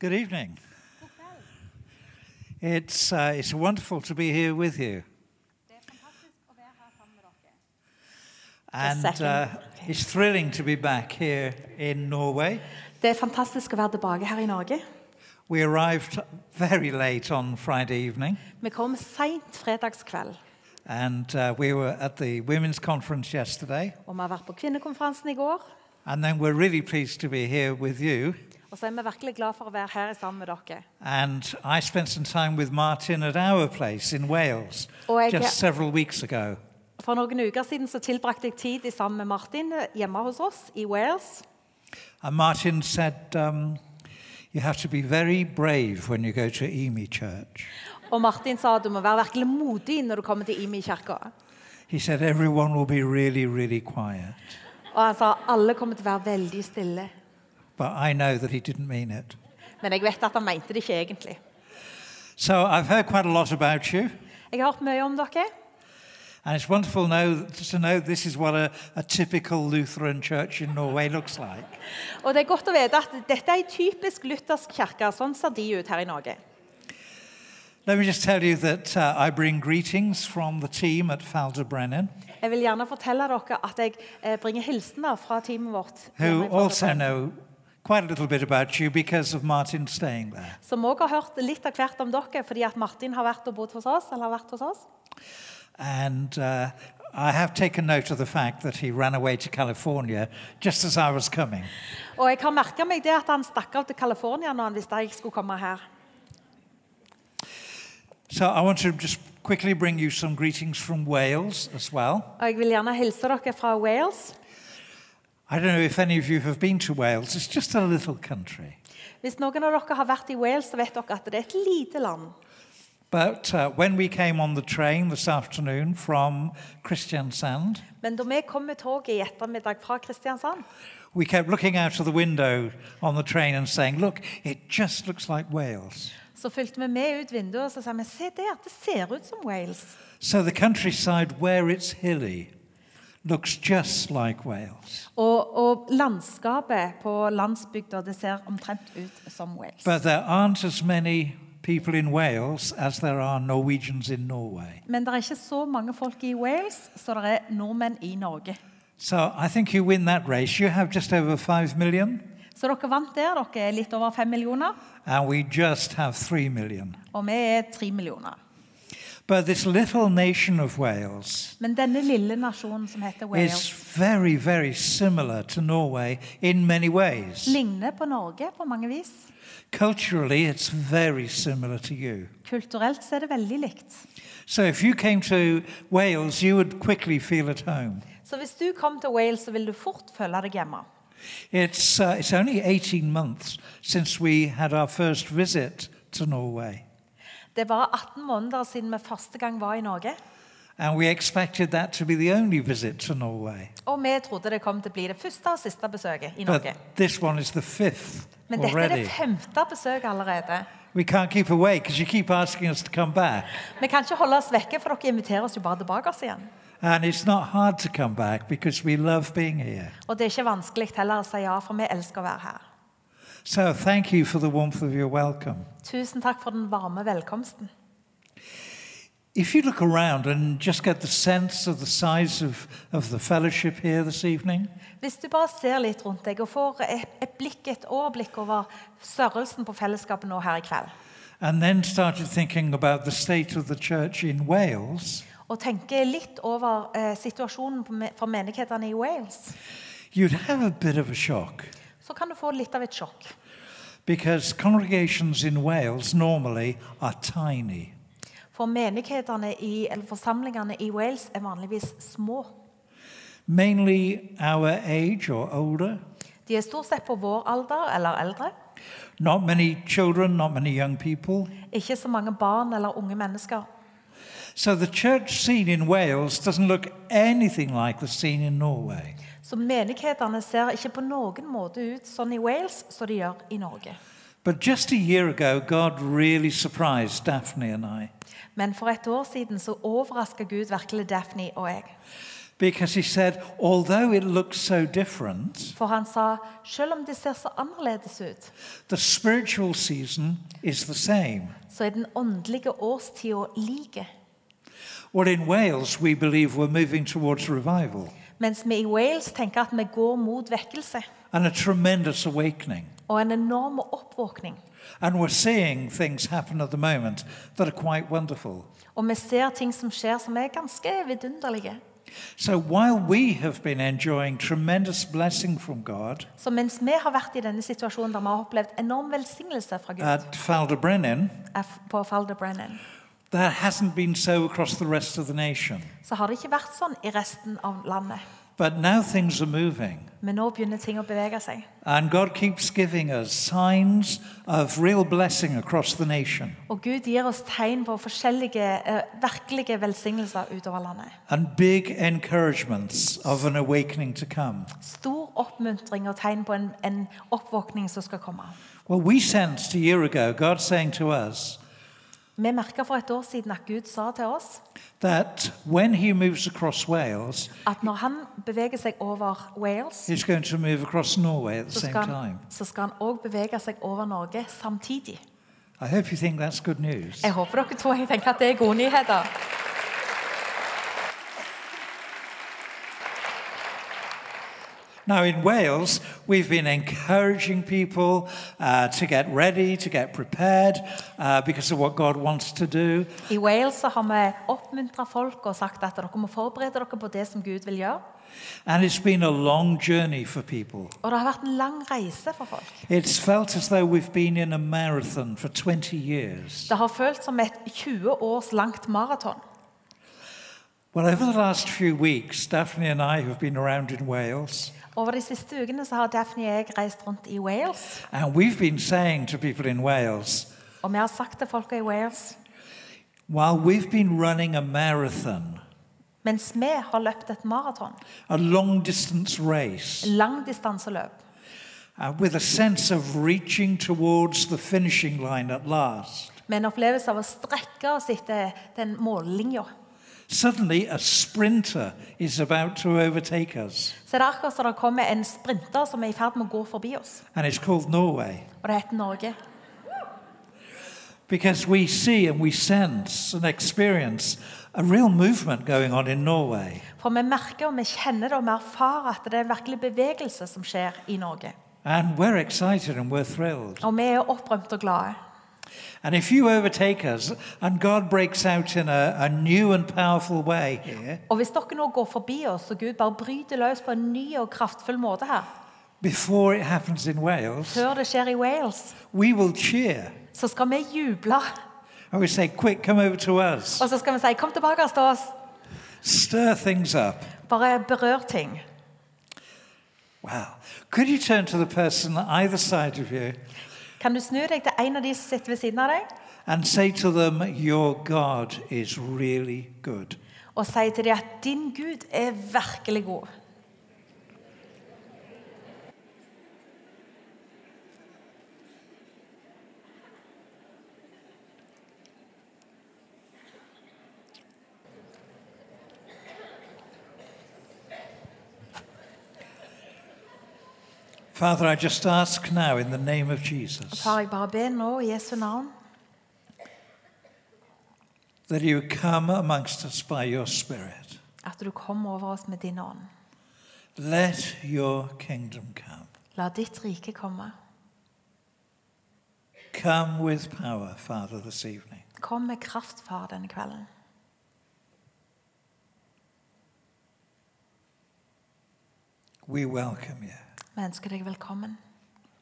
Good evening. It's, uh, it's wonderful to be here with you. Det er fantastisk å være her sammen med dere. And uh, it's thrilling to be back here in Norway. Det er fantastisk å være tilbake her i Norge. We arrived very late on Friday evening, Vi kom seint fredagskveld, and uh, we were at the women's conference yesterday. og vi har vært på kvinnekonferansen i går. And then we're really pleased to be here with you. Og så er vi virkelig glad for å være her sammen med dere. And I spent some time with Martin at our place in Wales jeg- just several weeks ago. For noen uker siden så tilbrakte jeg tid sammen med Martin hjemme hos oss i Wales. And Martin said, um, You have to be very brave when you go to Emi Church. Og Martin sa du må være virkelig modig når du kommer til Imi kirka. He said, Everyone will be really, really quiet. Og han sa alle kommer til å være veldig stille. But I know that he didn't mean it. Men jeg vet at han mente det ikke egentlig. So I've heard quite a lot about you. Jeg har hørt mye om dere, And it's wonderful know, to know this is what a, a typical Lutheran church in Norway looks like. og det er godt å vite at dette er en typisk luthersk kirke. Sånn ser de ut her i Norge. Let me just tell you that uh, I bring greetings from the team at Falderbrennen, Jeg vil gjerne fortelle dere at jeg eh, bringer hilsener fra teamet vårt. who also know quite a little bit about you because of Martin staying there. Som også har hørt litt av hvert om dere, fordi at Martin har vært og bodd hos oss. eller har vært hos oss. And uh, I have taken note of the fact that he ran away to California just as I was coming. Og jeg har merka meg det at han stakk av til California når han visste jeg skulle komme her. So I want to just quickly bring you some greetings from Wales as well. Og jeg vil gjerne hilse dere fra Wales. I don't know if any of you have been to Wales, it's just a little country. Hvis noen av dere har vært i Wales, så vet dere at det er et lite land. But uh, when we came on the train this afternoon from Kristiansand, Men da vi kom med toget i ettermiddag fra Kristiansand, we kept looking out of the window on the train and saying, Look, it just looks like Wales. så fulgte vi med ut vinduet og så sa vi, se der, det ser ut som Wales. So the countryside, where it's hilly, like Og, og landskapet på landsbygda det ser omtrent ut som Wales. Wales as there are in Men det er ikke så mange folk i Wales så det er nordmenn i Norge. So I think you win that race. You have just over 5 million, Så dere vant der. Dere er litt over fem millioner, and we just have 3 million. og vi er tre millioner. But this little nation of Wales Men denne lille nasjonen som heter is very, very similar to Norway in many ways. ligner på Norge på mange vis. Culturally, it's very similar to you. Kulturelt så er det veldig likt. So if you came to Wales, you would quickly feel at home. Så hvis du kom til Wales, så vil du fort føle deg hjemme. It's, uh, it's only 18 months since we had our first visit to Norway, Det var 18 måneder siden vi første gang var i Norge. and we expected that to be the only visit to Norway. Og vi trodde det kom til å bli det første og siste besøket i But Norge. this one is the fifth Men dette er det femte besøket allerede. We can't keep away because you keep asking us to come back. Vi kan ikke holde oss vekke, for dere inviterer oss jo bare tilbake oss igjen. And it's not hard to come back because we love being here. Og det er ikke vanskelig heller å si ja, for vi elsker å være her. So thank you for the warmth of your welcome. Tusen takk for den varme velkomsten. If you look around and just get the sense of the size of, of the fellowship here this evening, Hvis du bare ser litt rundt deg og får et, et blikk, et overblikk over størrelsen på fellesskapet nå her i kveld, and then started thinking about the state of the church in Wales, og tenker litt over eh, situasjonen på me- for menighetene i Wales, you'd have a bit of a shock så kan du få litt av et sjokk. because congregations in Wales normally are tiny. For menighetene i, eller forsamlingene i Wales er vanligvis små. Mainly our age or older, De er stort sett på vår alder eller eldre. not many children, not many young people. Ikke så mange barn eller unge mennesker. So the church scene in Wales doesn't look anything like the scene in Norway. Så menighetene ser ikke på noen måte ut sånn i Wales som de gjør i Norge. But just a year ago, God really surprised Daphne and I. Men for et år siden så overraska Gud virkelig Daphne og jeg. Because he said, although it looks so different, For han sa selv om det ser så annerledes ut, the spiritual season is the same. så er den åndelige årstida like. Well, in Wales, we believe we're moving towards revival Mens vi i Wales tenker at vi går mot vekkelse and a tremendous awakening. og en enorm oppvåkning. And we're seeing things happen at the moment that are quite wonderful. Og vi ser ting som skjer som er ganske vidunderlige. So while we have been enjoying tremendous blessing from God Så mens vi har vært i denne situasjonen der vi har opplevd enorm velsignelse fra Gud at Falderbrennen, på Falder Brennan, that hasn't been so across the rest of the nation. så har det ikke vært sånn i resten av landet. But now things are moving. Men nå begynner ting å bevege seg. And God keeps giving us signs of real blessing across the nation Og Gud gir oss tegn på forskjellige uh, virkelige velsignelser utover landet. and big encouragements of an awakening to come. Stor oppmuntring og tegn på en, en oppvåkning som skal komme. Well, we sensed a year ago God saying to us Vi merka for et år siden at Gud sa til oss that when He moves across Wales, at når han beveger seg over Wales, He's going to move across Norway at the så same skal, han, time. så skal han òg bevege seg over Norge samtidig. I hope you think that's good news. Jeg håper dere tror jeg tenker at det er gode nyheter. Now, in Wales, we've been encouraging people uh, to get ready, to get prepared uh, because of what God wants to do. I Wales så har vi oppmuntra folk og sagt at dere må forberede dere på det som Gud vil gjøre. And it's been a long journey for people. Og det har vært en lang reise for folk. It's felt as though we've been in a marathon for 20 years. Det har følt som et 20 års langt maraton. Well, over the last few weeks, Daphne and I have been around in Wales, Over de siste ukene så har Daphne og jeg reist rundt i Wales. and we've been saying to people in Wales, Og vi har sagt til folka i Wales while we've been running a marathon, mens vi har løpt et maraton, a long distance race, langdistanseløp, uh, with a sense of reaching towards the finishing line at last, med en opplevelse av å strekke oss etter den mållinja, suddenly a sprinter is about to overtake us, så er akkurat som det kommer en sprinter som er i ferd med å gå forbi oss. and it's called Norway. Og det heter Norge. Because we see and we sense and experience a real movement going on in Norway. For vi merker og vi kjenner det og vi erfarer at det er virkelig bevegelse som skjer i Norge. And we're excited and we're thrilled. Og vi er opprømt og glade. And if you overtake us and God breaks out in a, a new and powerful way here, Og hvis dere nå går forbi oss, og Gud bare bryter løs på en ny og kraftfull måte her, before it happens in Wales, før det skjer i Wales, we will cheer. så skal vi juble. And we say, quick, come over to us. Og så skal vi si 'kom tilbake til oss'. Stir things up. Bare berør ting. Wow. Could you turn to the person either side of you Kan du snu deg til en av de som sitter ved siden av deg, and say to them, Your God is really good? og si til dem at 'din Gud er virkelig god'. Father, I just ask now in the name of Jesus Far, jeg bare ber nå i Jesu navn that you come amongst us by your Spirit. at du kommer over oss med din ånd. Let your kingdom come. La ditt rike komme. Come with power, Father, this evening. Kom med kraft, far, denne kvelden. We welcome you. Vi ønsker deg velkommen.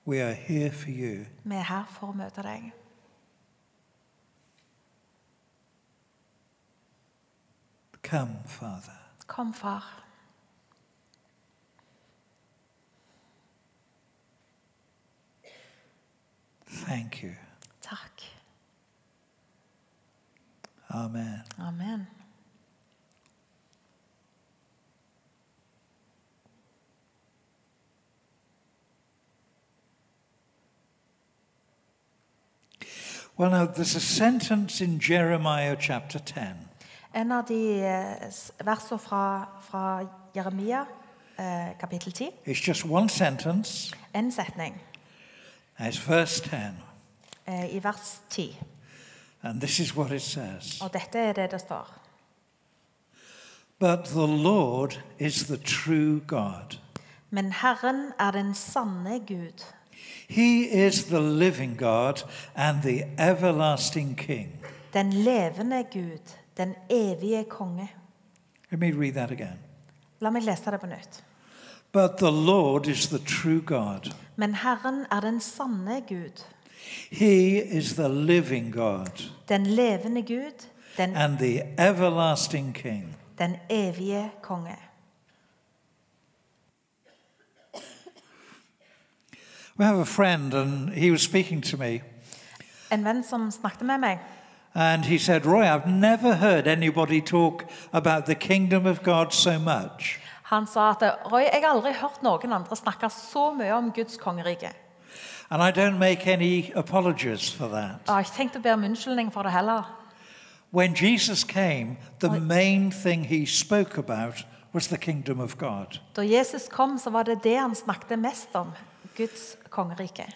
We are here for you. Vi er her for å møte deg. Come, Father. Kom, far. Thank you. Takk. Amen. Amen. Well, now, there's a sentence in Jeremiah chapter 10 En av de eh, versene fra, fra Jeremia, eh, kapittel 10. It's just one sentence, En setning it's verse 10. eh, i vers 10. And this is what it says Og dette er det det står. But the Lord is the true God. Men Herren er den sanne Gud. He is the living God and the everlasting King. Den levende Gud, den evige konge. Let me read that again. La meg lese det på nytt. But the Lord is the true God. Men Herren er den sanne Gud, He is the living God den levende Gud, den, and the everlasting King. den evige konge. We have a friend, and he was speaking to me, En venn som snakket med meg, and he said, Roy, I've never heard anybody talk about the kingdom of God so much. han sa at Roy, jeg har aldri hørt noen andre snakke så mye om Guds kongerike. And I don't make any apologies for that. Jeg har ikke tenkt å be om unnskyldning for det heller. When Jesus came, the main thing he spoke about was the kingdom of God. Da Jesus kom, så var det det han snakket mest om. Guds kongerike.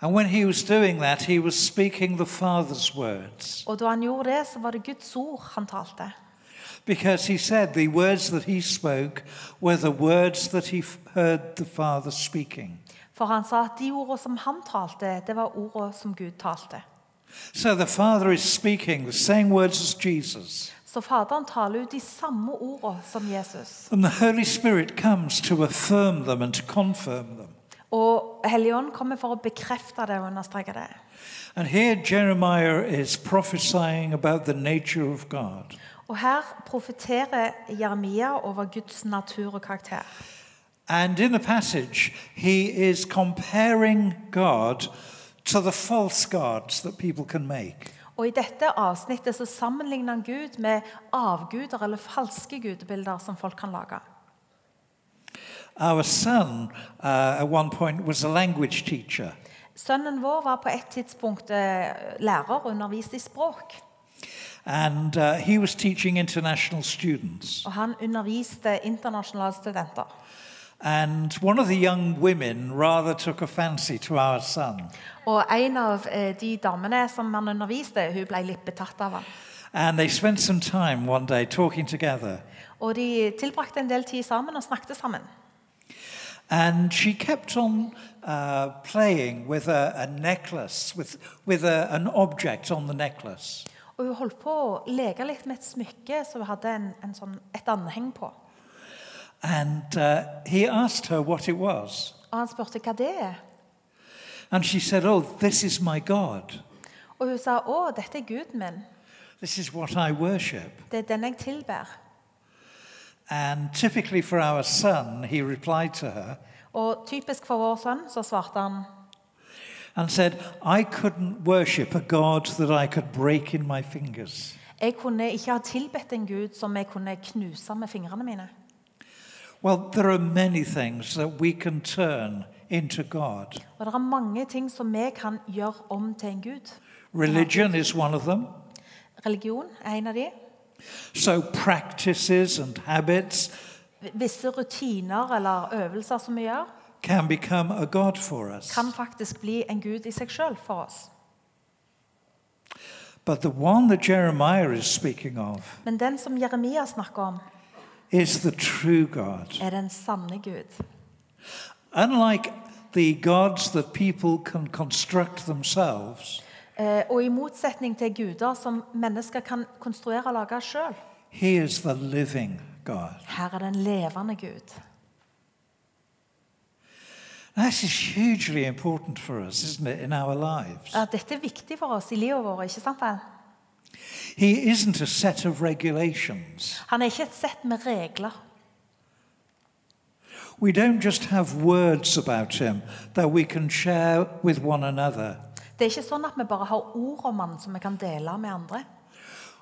And when he was doing that, he was speaking the Father's words. Og da han gjorde det, så var det Guds ord han talte. Because he said the words that he spoke were the words that he heard the Father speaking. For han sa at de ordene som han talte, det var ordene som Gud talte. So the Father is speaking the same words as Jesus. Så Faderen taler ut de samme ordene som Jesus. And the Holy Spirit comes to affirm them and to confirm them. Og Helligånd kommer for å bekrefte det og understreke det. And here Jeremiah is prophesying about the nature of God. Og her profeterer Jeremia over Guds natur og karakter. And in the passage, he is comparing God to the false gods that people can make. Og I dette avsnittet så sammenligner han Gud med avguder eller falske gudebilder som folk kan lage. Our son, uh, at one point, was a language teacher. Sønnen vår var på et tidspunkt eh, lærer og underviste i språk. And uh, he was teaching international students. Og han underviste internasjonale studenter. And one of the young women rather took a fancy to our son. Og en av eh, de damene som han underviste, hun ble litt betatt av ham. And they spent some time one day talking together. Og de tilbrakte en del tid sammen og snakket sammen. And she kept on uh, playing with a, a necklace, with, with a, an object on the necklace. Og hun holdt på å leke litt med et smykke som hun hadde en, en sånn, et anheng på. And uh, he asked her what it was. Og han spurte hva det er. And she said, Oh, this is my God. Og hun sa å, dette er Guden min. This is what I worship. Det er den jeg tilber. And typically for our son, he replied to her Og typisk for vår sønn så svarte han and said, I couldn't worship a God that I could break in my fingers. jeg kunne ikke ha tilbedt en gud som jeg kunne knuse med fingrene mine. Well, there are many things that we can turn into God. Og det er mange ting som vi kan gjøre om til en gud. Religion is one of them. Religion er en av de. So, practices and habits Visse rutiner eller øvelser som vi gjør, can become a God for us. kan faktisk bli en gud i seg sjøl for oss. But the one that Jeremiah is speaking of Men den som Jeremia snakker om, is the true God. er den sanne Gud. Unlike the gods that people can construct themselves, og i motsetning til guder som mennesker kan konstruere og lage sjøl, her er den levende Gud. This is hugely important for us, isn't it, in our lives? Ja, dette er viktig for oss i livet vårt, ikke sant vel? He isn't a set of regulations. Han er ikke et sett med regler. We don't just have words about him that we can share with one another. Det er ikke sånn at vi bare har ord om han som vi kan dele med andre.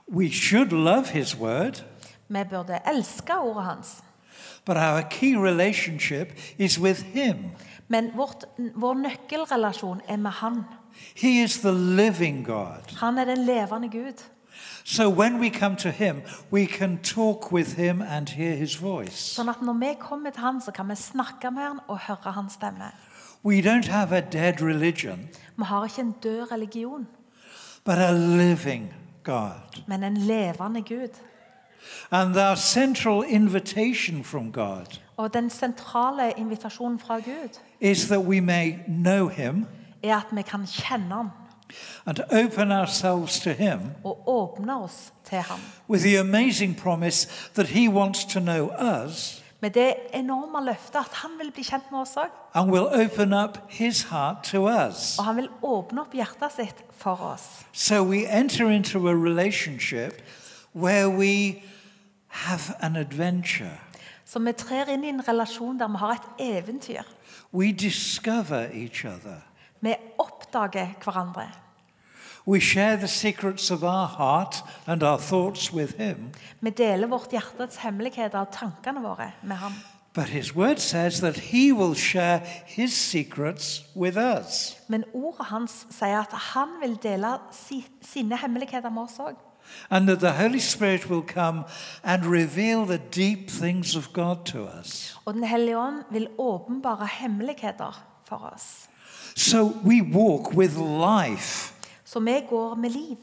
We should love his word, Vi burde elske ordet hans. but our key relationship is with him. Men vårt, vår nøkkelrelasjon er med han. He is the living God. Han er den levende Gud. So when we come to Him, we can talk with Him and hear His voice. Sånn at når vi kommer til han, så kan vi snakke med han og høre hans stemme. We don't have a dead religion, Vi har ikke en død religion, but a living God. men en levende Gud. And our central invitation from God Og den sentrale invitasjonen fra Gud is that we may know Him er at vi kan kjenne ham and open ourselves to Him og åpne oss til ham. with the amazing promise that He wants to know us Med det enorme løftet at han vil bli kjent med oss òg. Og han vil åpne opp hjertet sitt for oss. So we enter into a relationship where we have an adventure. Så vi trer inn i en relasjon der vi har et eventyr. We discover each other. Vi oppdager hverandre. We share the secrets of our heart and our thoughts with Him. Vi deler vårt hemmeligheter og tankene våre med ham. But His word says that He will share His secrets with us. Men ordet hans sier at han vil dele si, sine hemmeligheter med oss òg. And that the Holy Spirit will come and reveal the deep things of God to us. Og Den hellige ånd vil åpenbare hemmeligheter for oss. So we walk with life Så vi går med liv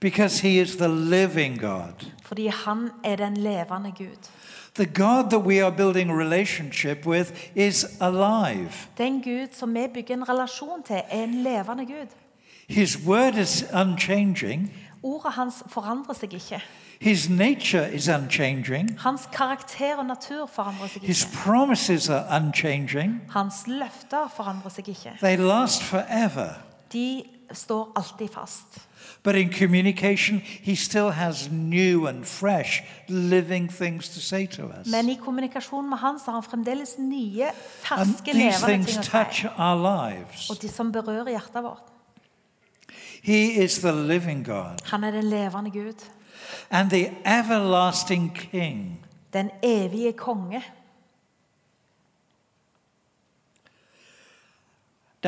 because He is the living God. fordi han er den levende Gud. The God that we are building relationship with is alive. Den Gud som vi bygger en relasjon til, er en levende Gud. His word is unchanging. Ordet hans forandrer seg ikke. His nature is unchanging. Hans karakter og natur forandrer seg His ikke. promises are unchanging. Hans løfter forandrer seg ikke. They last forever. De står alltid fast. But in communication, he still has new and fresh, living things to say to us. Men i kommunikasjon med han så har han fremdeles nye, And ferske, these levende things ting å touch si. our lives. Og de som berører hjertet vårt. He is the living God Han er den levende Gud. and the everlasting King. Den evige konge.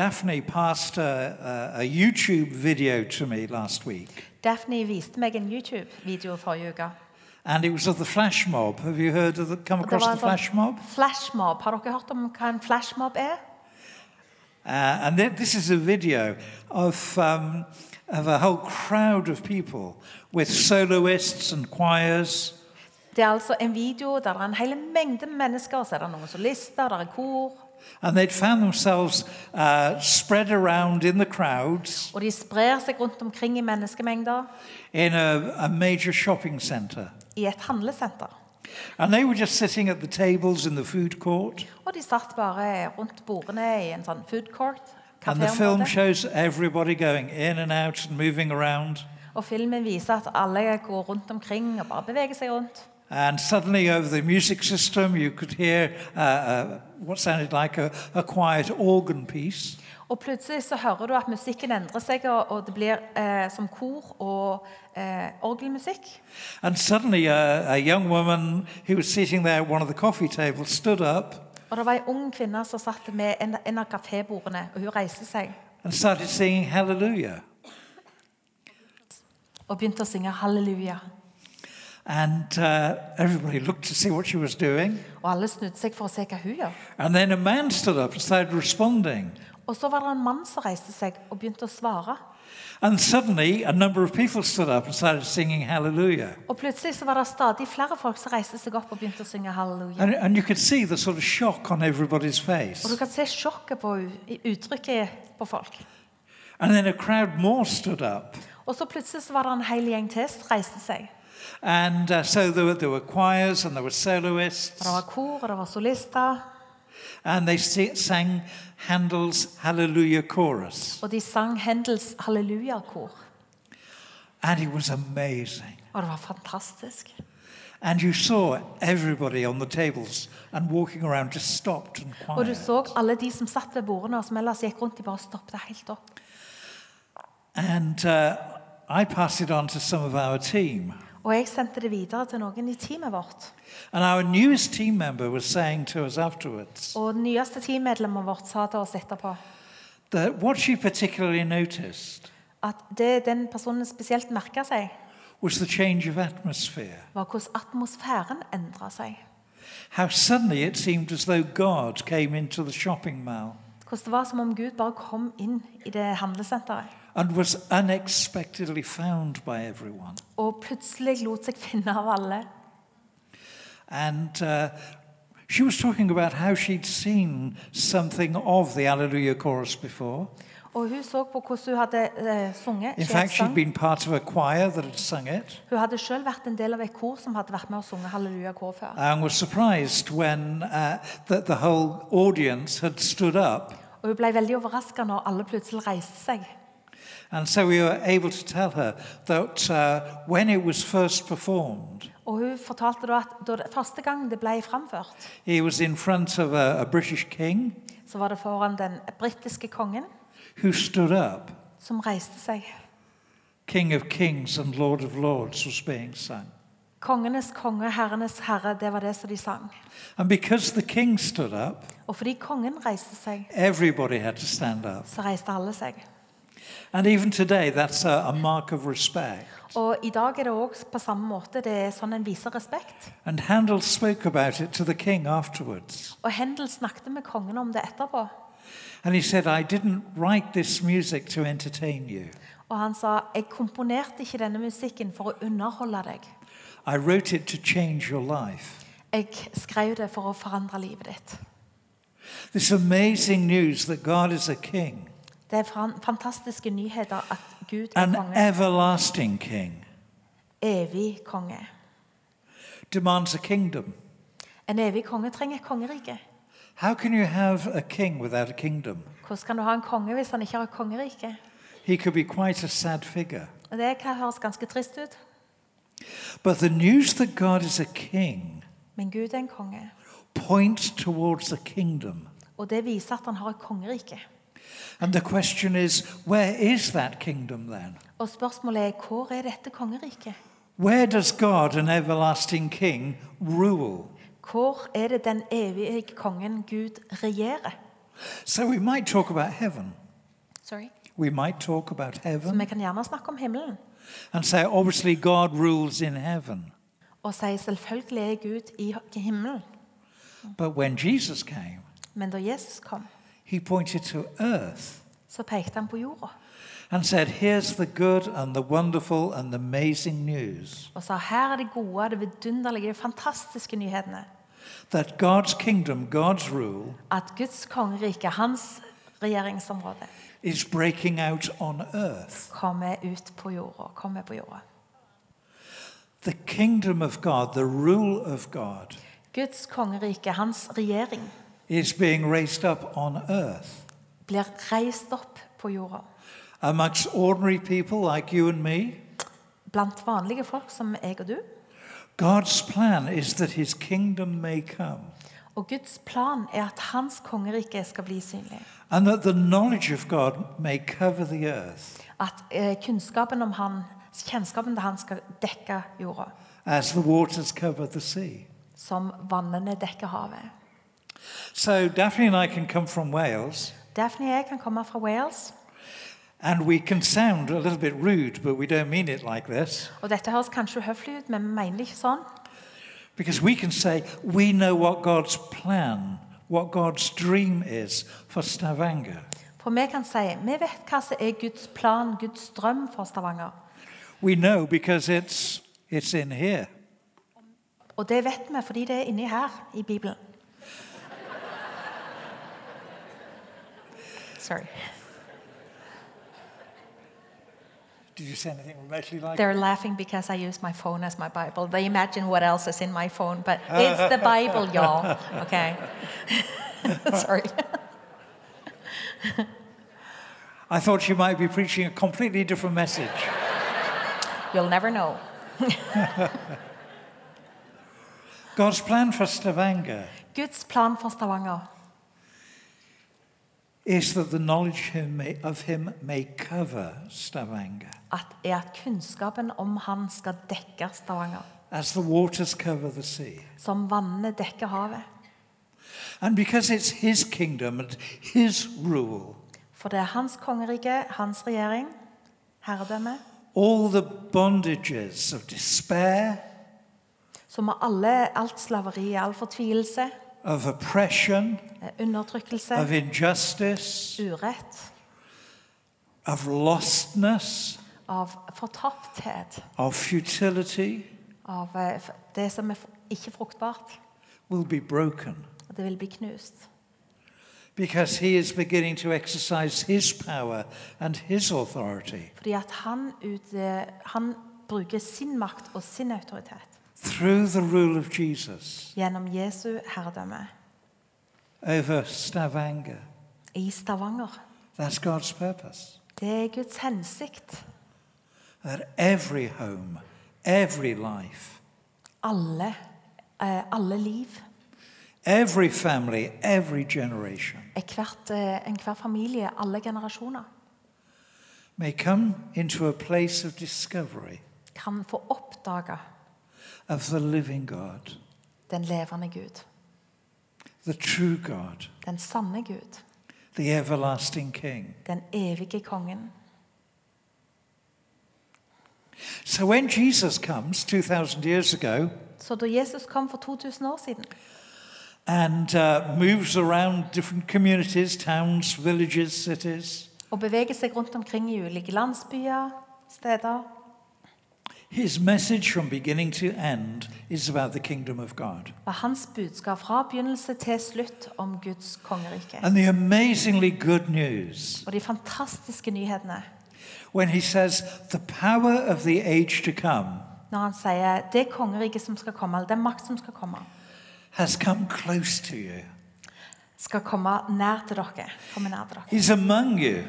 Daphne passed a, a, a YouTube video to me last week, Daphne viste meg en YouTube-video forrige uke. and it was of the flash mob. Have you heard of the, come across the flash mob? Flash mob. Har dere hørt om hva en flashmob er? Uh, and th- this is a video of, um, of a whole crowd of people with soloists and choirs. Det er altså en video der det er en hel mengde mennesker. Så er det noen solister, der er kor. And they'd found themselves uh, spread around in the crowds Og de sprer seg rundt omkring i menneskemengder in a, a major shopping center. i et handlesenter. And they were just sitting at the tables in the food court. Og de satt bare rundt bordene i en sånn food court. And the film kaféområde. shows everybody going in and out and moving around. Og filmen viser at alle går rundt omkring og bare beveger seg rundt. And suddenly, over the music system, you could hear uh, uh, what sounded like a, a quiet organ piece. Og plutselig så hører du at musikken endrer seg, og, det blir eh, som kor og eh, orgelmusikk. Suddenly, a young woman there tables Og det var ei ung kvinne som satt med en, en av kafébordene, og hun reiste seg singing og begynte å synge halleluja. And uh, everybody looked to see what she was doing. Og alle snudde seg for å se hva hun gjør. And then a man stood up and started responding. Og så var det en mann som reiste seg og begynte å svare. And suddenly, a number of people stood up and started singing Hallelujah. Og plutselig så var det stadig flere folk som reiste seg opp og begynte å synge halleluja. And, and you could see the sort of shock on everybody's face. Og du kan se sjokket på uttrykket på folk. And then a crowd more stood up. Og så plutselig så var det en hel gjeng til som reiste seg. And uh, so there were, there were choirs and there were soloists. Det var kor, og det var solister, And they sang Handel's Hallelujah chorus. og de sang Handels halleluja-kor. And it was amazing. Og det var fantastisk. And you saw everybody on the tables and walking around just stopped and Og du quiet. så alle de som satt ved bordene og som ellers gikk rundt, de bare stoppet helt opp. And uh, I passed it on to some of our team. Og jeg sendte det videre til noen i teamet vårt. And our newest team member was saying to us afterwards Og den nyeste teammedlemmet vårt sa til oss etterpå that what she particularly noticed at det den personen spesielt merka seg, was the change of atmosphere. var hvordan atmosfæren endra seg. How suddenly it seemed as though God came into the shopping mall Hvordan det var som om Gud bare kom inn i det handlesenteret and was unexpectedly found by everyone. og plutselig lot seg finne av alle. And uh, she was talking about how she'd seen something of the Alleluia chorus before. Og hun så på hvordan hun hadde eh, sunget. In fact, she'd been part of a choir that had sung it Hun hadde selv vært en del av et kor som hadde vært med og sunget Halleluja kor før. and was surprised when uh, that the whole audience had stood up. Og hun ble veldig overraska når alle plutselig reiste seg. And so we were able to tell her that uh, when it was first performed, Og hun fortalte da at da det, første gang det ble framført, he was in front of a, a British king så var det foran den britiske kongen who stood up. som reiste seg. King of Kings and Lord of Lords was being sung. Kongenes konge, herrenes herre, det var det som de sang. And because the king stood up, Og fordi kongen reiste seg, everybody had to stand up. så reiste alle seg. And even today, that's a, a mark of respect. Og i dag er det også på samme måte. Det er sånn en viser respekt. And Handel spoke about it to the king afterwards. Og Hendel snakket med kongen om det etterpå. And he said, I didn't write this music to entertain you. Og han sa jeg komponerte ikke denne musikken for å underholde deg. I wrote it to change your life. Jeg skrev det for å forandre livet ditt. This amazing news that God is a king, Det er fantastiske nyheter at Gud er an konge. everlasting king, Evig konge. demands a kingdom. En evig konge trenger et kongerike. How can you have a king without a kingdom? Hvordan kan du ha en konge hvis han ikke har et kongerike? He could be quite a sad figure. Og Det kan høres ganske trist ut, But the news that God is a king men Gud er en konge. points towards a kingdom. Og det viser at han har et kongerike. And the question is, where is that kingdom then? Og spørsmålet er hvor er dette kongeriket? Where does God, an everlasting king, rule? Hvor er det den evige kongen Gud regjerer? So we might talk about heaven. Sorry. We might talk about Så heaven vi kan gjerne snakke om himmelen and say, obviously, God rules in heaven. og si selvfølgelig er Gud i himmelen. But when Jesus came, Men da Jesus kom, he pointed to earth så pekte han på jorda and said, Here's the good and the wonderful and the amazing news og sa her er de gode, de vidunderlige, de fantastiske nyhetene. that God's kingdom, God's rule, At Guds kongerike, hans regjeringsområde, is breaking out on earth. kommer ut på jorda. Kommer på jorda. The kingdom of God, the rule of God, Guds kongerike, hans regjering, is being raised up on earth blir reist opp på jorda. amongst ordinary people like you and me. Blant vanlige folk som jeg og du. God's plan is that his kingdom may come Og Guds plan er at hans kongerike skal bli synlig. and that the knowledge of God may cover the earth At eh, kunnskapen om han, kjennskapen til han skal dekke jorda. as the waters cover the sea. Som vannene dekker havet. So Daphne and I can come from Wales Daphne og jeg kan komme fra Wales. and we can sound a little bit rude, but we don't mean it like this Og dette høres kanskje uhøflig ut, men vi mener det ikke sånn. because we can say we know what God's plan, what God's dream is for Stavanger. For vi kan si vi vet hva som er Guds plan, Guds drøm for Stavanger. We know because it's it's in here. Og det vet vi fordi det er inni her i Bibelen. Sorry. Did you say anything remotely like They're laughing because I use my phone as my Bible. They imagine what else is in my phone, but it's the Bible, y'all. Okay. Sorry. I thought you might be preaching a completely different message. You'll never know. God's plan for Stavanger Guds plan for Stavanger is that the knowledge him may- of him may cover Stavanger at, er at kunnskapen om han skal dekke Stavanger. as the waters cover the sea. Som vannene dekker havet. And because it's his kingdom and his rule, For det er hans kongerike, hans regjering, herredømme, all the bondages of despair, Som alle, alt slaveri, all fortvilelse, of oppression, eh, undertrykkelse, of injustice, urett, of lostness, av fortapthet, of futility av eh, det som er ikke fruktbart, will be broken. Det vil bli knust. because he is beginning to exercise his power and his authority. Fordi at han, ut, eh, han bruker sin makt og sin autoritet through the rule of Jesus gjennom Jesu herredømme over Stavanger. i Stavanger. That's God's purpose. Det er Guds hensikt. That every home, every life, Alle, uh, alle liv, every family, every generation hvert, uh, enhver familie, alle generasjoner, may come into a place of discovery kan få oppdage of the living God, den levende Gud, the true God, den sanne Gud, the everlasting King. den evige kongen. So when Jesus comes 2,000 years ago Så da Jesus kom for 2000 år siden and uh, moves around different communities, towns, villages, cities, og beveger seg rundt omkring i ulike landsbyer, steder, his message from beginning to end is about the kingdom of God. var hans budskap fra begynnelse til slutt om Guds kongerike. And the amazingly good news Og de fantastiske nyhetene when he says, the power of the age to come når han sier det kongeriket som skal komme, eller den makt som skal komme, has come close to you, skal komme nær til dere, komme nær til dere, is among you,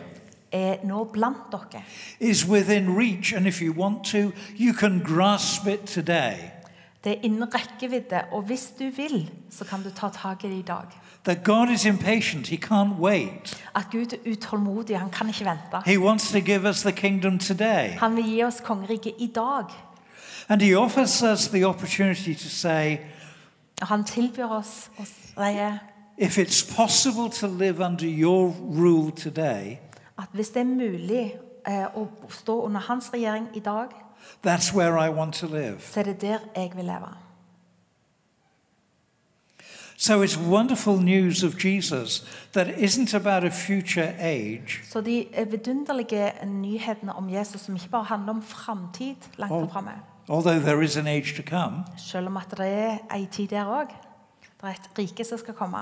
er nå blant dere. is within reach. And if you want to, you can grasp it today. Det er innen rekkevidde, og hvis du vil, så kan du ta tak i det i dag. That God is impatient, he can't wait. At Gud er utålmodig, han kan ikke vente. He wants to give us the kingdom today. Han vil gi oss kongeriket i dag. And he offers us the opportunity to say, Og han tilbyr oss å si, if it's possible to live under your rule today, at hvis det er mulig eh, å stå under hans regjering i dag, that's where I want to live. så er det der jeg vil leve. So it's wonderful news of Jesus that isn't about a future age, Så de vidunderlige nyhetene om Jesus som ikke bare handler om framtid langt Oh. framme, although there is an age to come, selv om at det er ei tid der òg. Det er et rike som skal komme.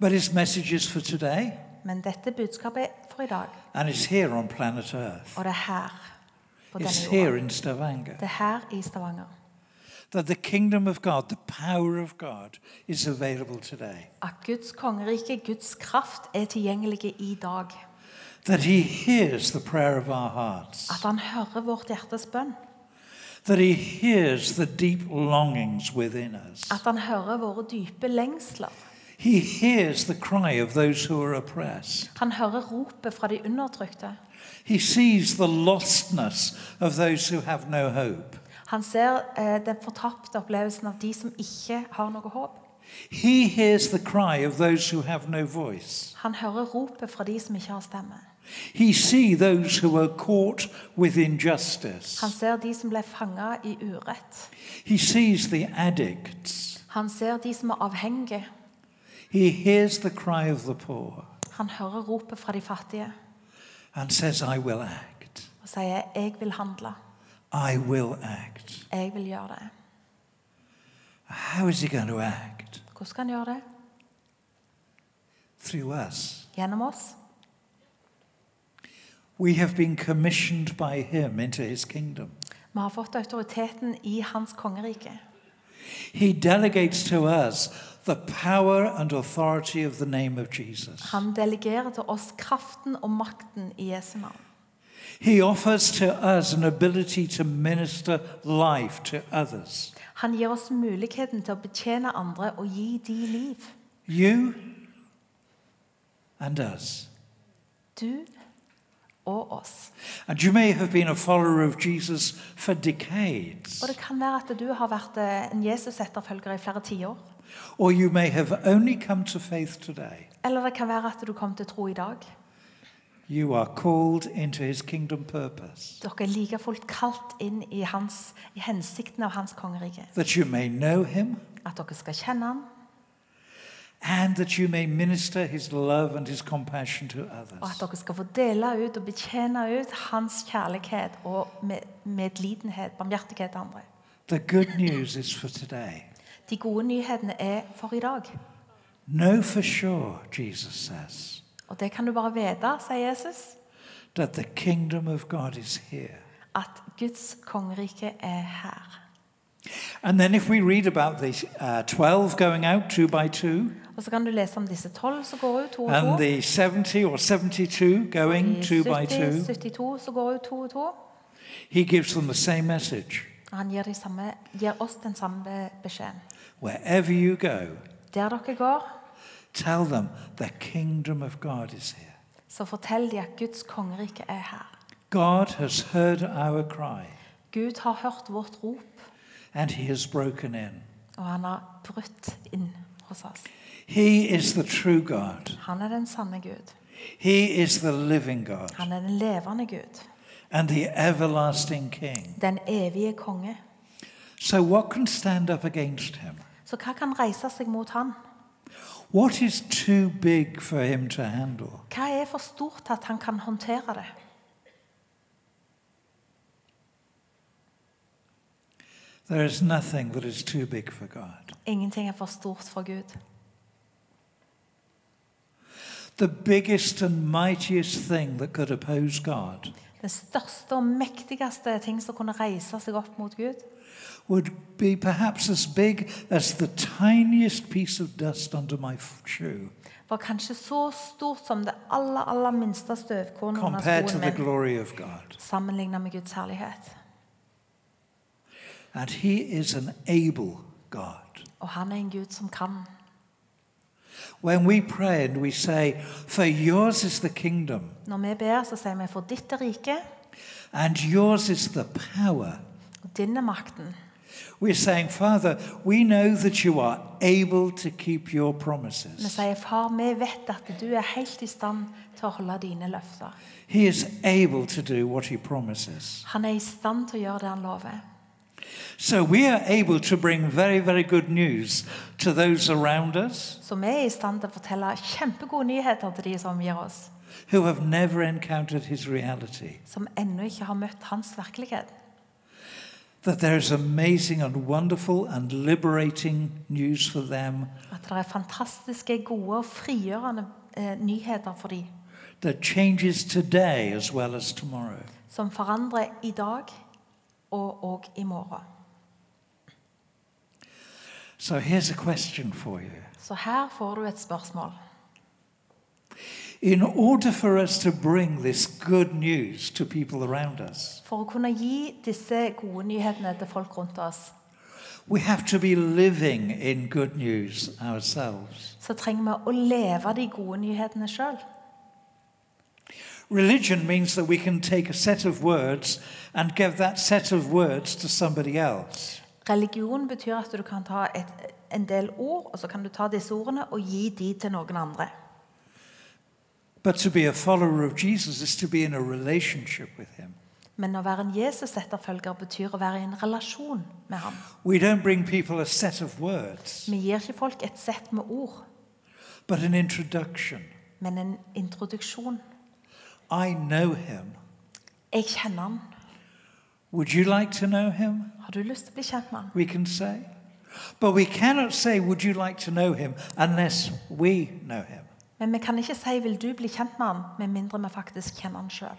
but his message is for today Men dette budskapet er for i dag, and it's here on planet Earth. og det er her. På It's denne here jorda. in Stavanger. Det er her i Stavanger. That the kingdom of God, the power of God, is available today. At Guds kongerike, Guds kraft, er tilgjengelig i dag. That he hears the prayer of our hearts. At han hører vårt hjertes bønn. That he hears the deep longings within us. At han hører våre dype lengsler. He hears the cry of those who are oppressed. Han hører ropet fra de undertrykte. He sees the lostness of those who have no hope. Han ser eh, den fortapte opplevelsen av de som ikke har noe håp. He hears the cry of those who have no voice. Han hører ropet fra de som ikke har stemme. He sees those who are caught with injustice. Han ser de som ble fanget i urett. He sees the addicts. Han ser de som er avhengige. He hears the cry of the poor Han hører ropet fra de fattige and says, I will act. og sier 'Jeg vil handle. I will act. Jeg vil gjøre det'. How is he going to act? Hvordan skal han gjøre det? Through us. Gjennom oss. We have been commissioned by him into his kingdom. Vi har fått autoriteten i hans kongerike. He delegates to us the power and authority of the name of Jesus. Han delegerer til oss kraften og makten i Jesu navn. He offers to us an ability to minister life to others. Han gir oss muligheten til å betjene andre og gi de liv. You and us. Du og oss. And you may have been a follower of Jesus for decades, Og det kan være at du har vært eh, en Jesus-etterfølger i flere tiår. Or you may have only come to faith today. Eller det kan være at du kom til tro i dag. You are called into his kingdom purpose, Dere er like fullt kalt inn i, hans, i hensikten av hans kongerike. that you may know him At dere skal kjenne han, and that you may minister his love and his compassion to og at dere skal få dele ut og betjene ut hans kjærlighet og med, medlidenhet, barmhjertighet til andre. The good news is for today. De gode nyhetene er for i dag. Know for sure, Jesus says, Og det kan du bare vite, sier Jesus, that the kingdom of God is here. at Guds kongerike er her. And then, if we read about the uh, 12 going out two by two, Og så kan du lese om disse tolv som går ut to og and to. the 70 or 72 going two by 70, two, 72 som går ut to og to. he gives them the same message. Han gir, de samme, gir oss den samme beskjeden. Wherever you go, Der dere går, tell them the kingdom of God is here. så fortell de at Guds kongerike er her. God has heard our cry, Gud har hørt vårt rop, and he has broken in. og han har brutt inn hos oss. He is the true God, Han er den sanne Gud. he is the living God, Han er den levende Gud. and the everlasting King. Den evige konge. So, what can stand up against him? Så hva kan reise seg mot han? What is too big for him to handle? Hva er for stort til at han kan håndtere det? There is nothing that is too big for God. Ingenting er for stort for Gud. The biggest and mightiest thing that could oppose God Den største og mektigste ting som kunne reise seg opp mot Gud, would be perhaps as big as the tiniest piece of dust under my shoe var kanskje så stort som det aller, aller minste støvkornet under compared to skoen the min, glory of God. sammenlignet med Guds herlighet. And He is an able God. Og han er en Gud som kan. When we pray and we say, For yours is the kingdom, Når vi ber, så sier vi for ditt er rike, and yours is the power, og din er makten. We're saying, Father, we know that you are able to keep your Vi promises. sier, far, vi vet at du er helt i stand til å holde dine løfter. He is able to do what He promises. Han er i stand til å gjøre det han lover. So we are able to bring very, very good news to those around us Så vi er i stand til å fortelle kjempegode nyheter til de som omgir oss, who have never encountered His reality. som ennå ikke har møtt hans virkelighet. At det er fantastiske, gode og frigjørende eh, nyheter for dem, that changes today as well as tomorrow. som forandrer i dag og og i morgen. So here's a question for you. Så her får du et spørsmål. In order for us to bring this good news to people around us, For å kunne gi disse gode nyhetene til folk rundt oss, we have to be living in good news ourselves. så trenger vi å leve de gode nyhetene sjøl. Religion means that we can take a set of words and give that set of words to somebody else. Religion betyr at du kan ta et, en del ord, og så kan du ta disse ordene og gi de til noen andre. But to be a follower of Jesus is to be in a relationship with him. Men å være en Jesus-etterfølger betyr å være i en relasjon med ham. We don't bring people a set of words, Vi gir ikke folk et sett med ord, but an introduction. men en introduksjon. I know him. Jeg kjenner han. Would you like to know him? Har du lyst til å bli kjent med han? We can say. But we cannot say, Would you like to know him? unless we know him. Men vi kan ikke si 'vil du bli kjent med han', med mindre vi faktisk kjenner han sjøl.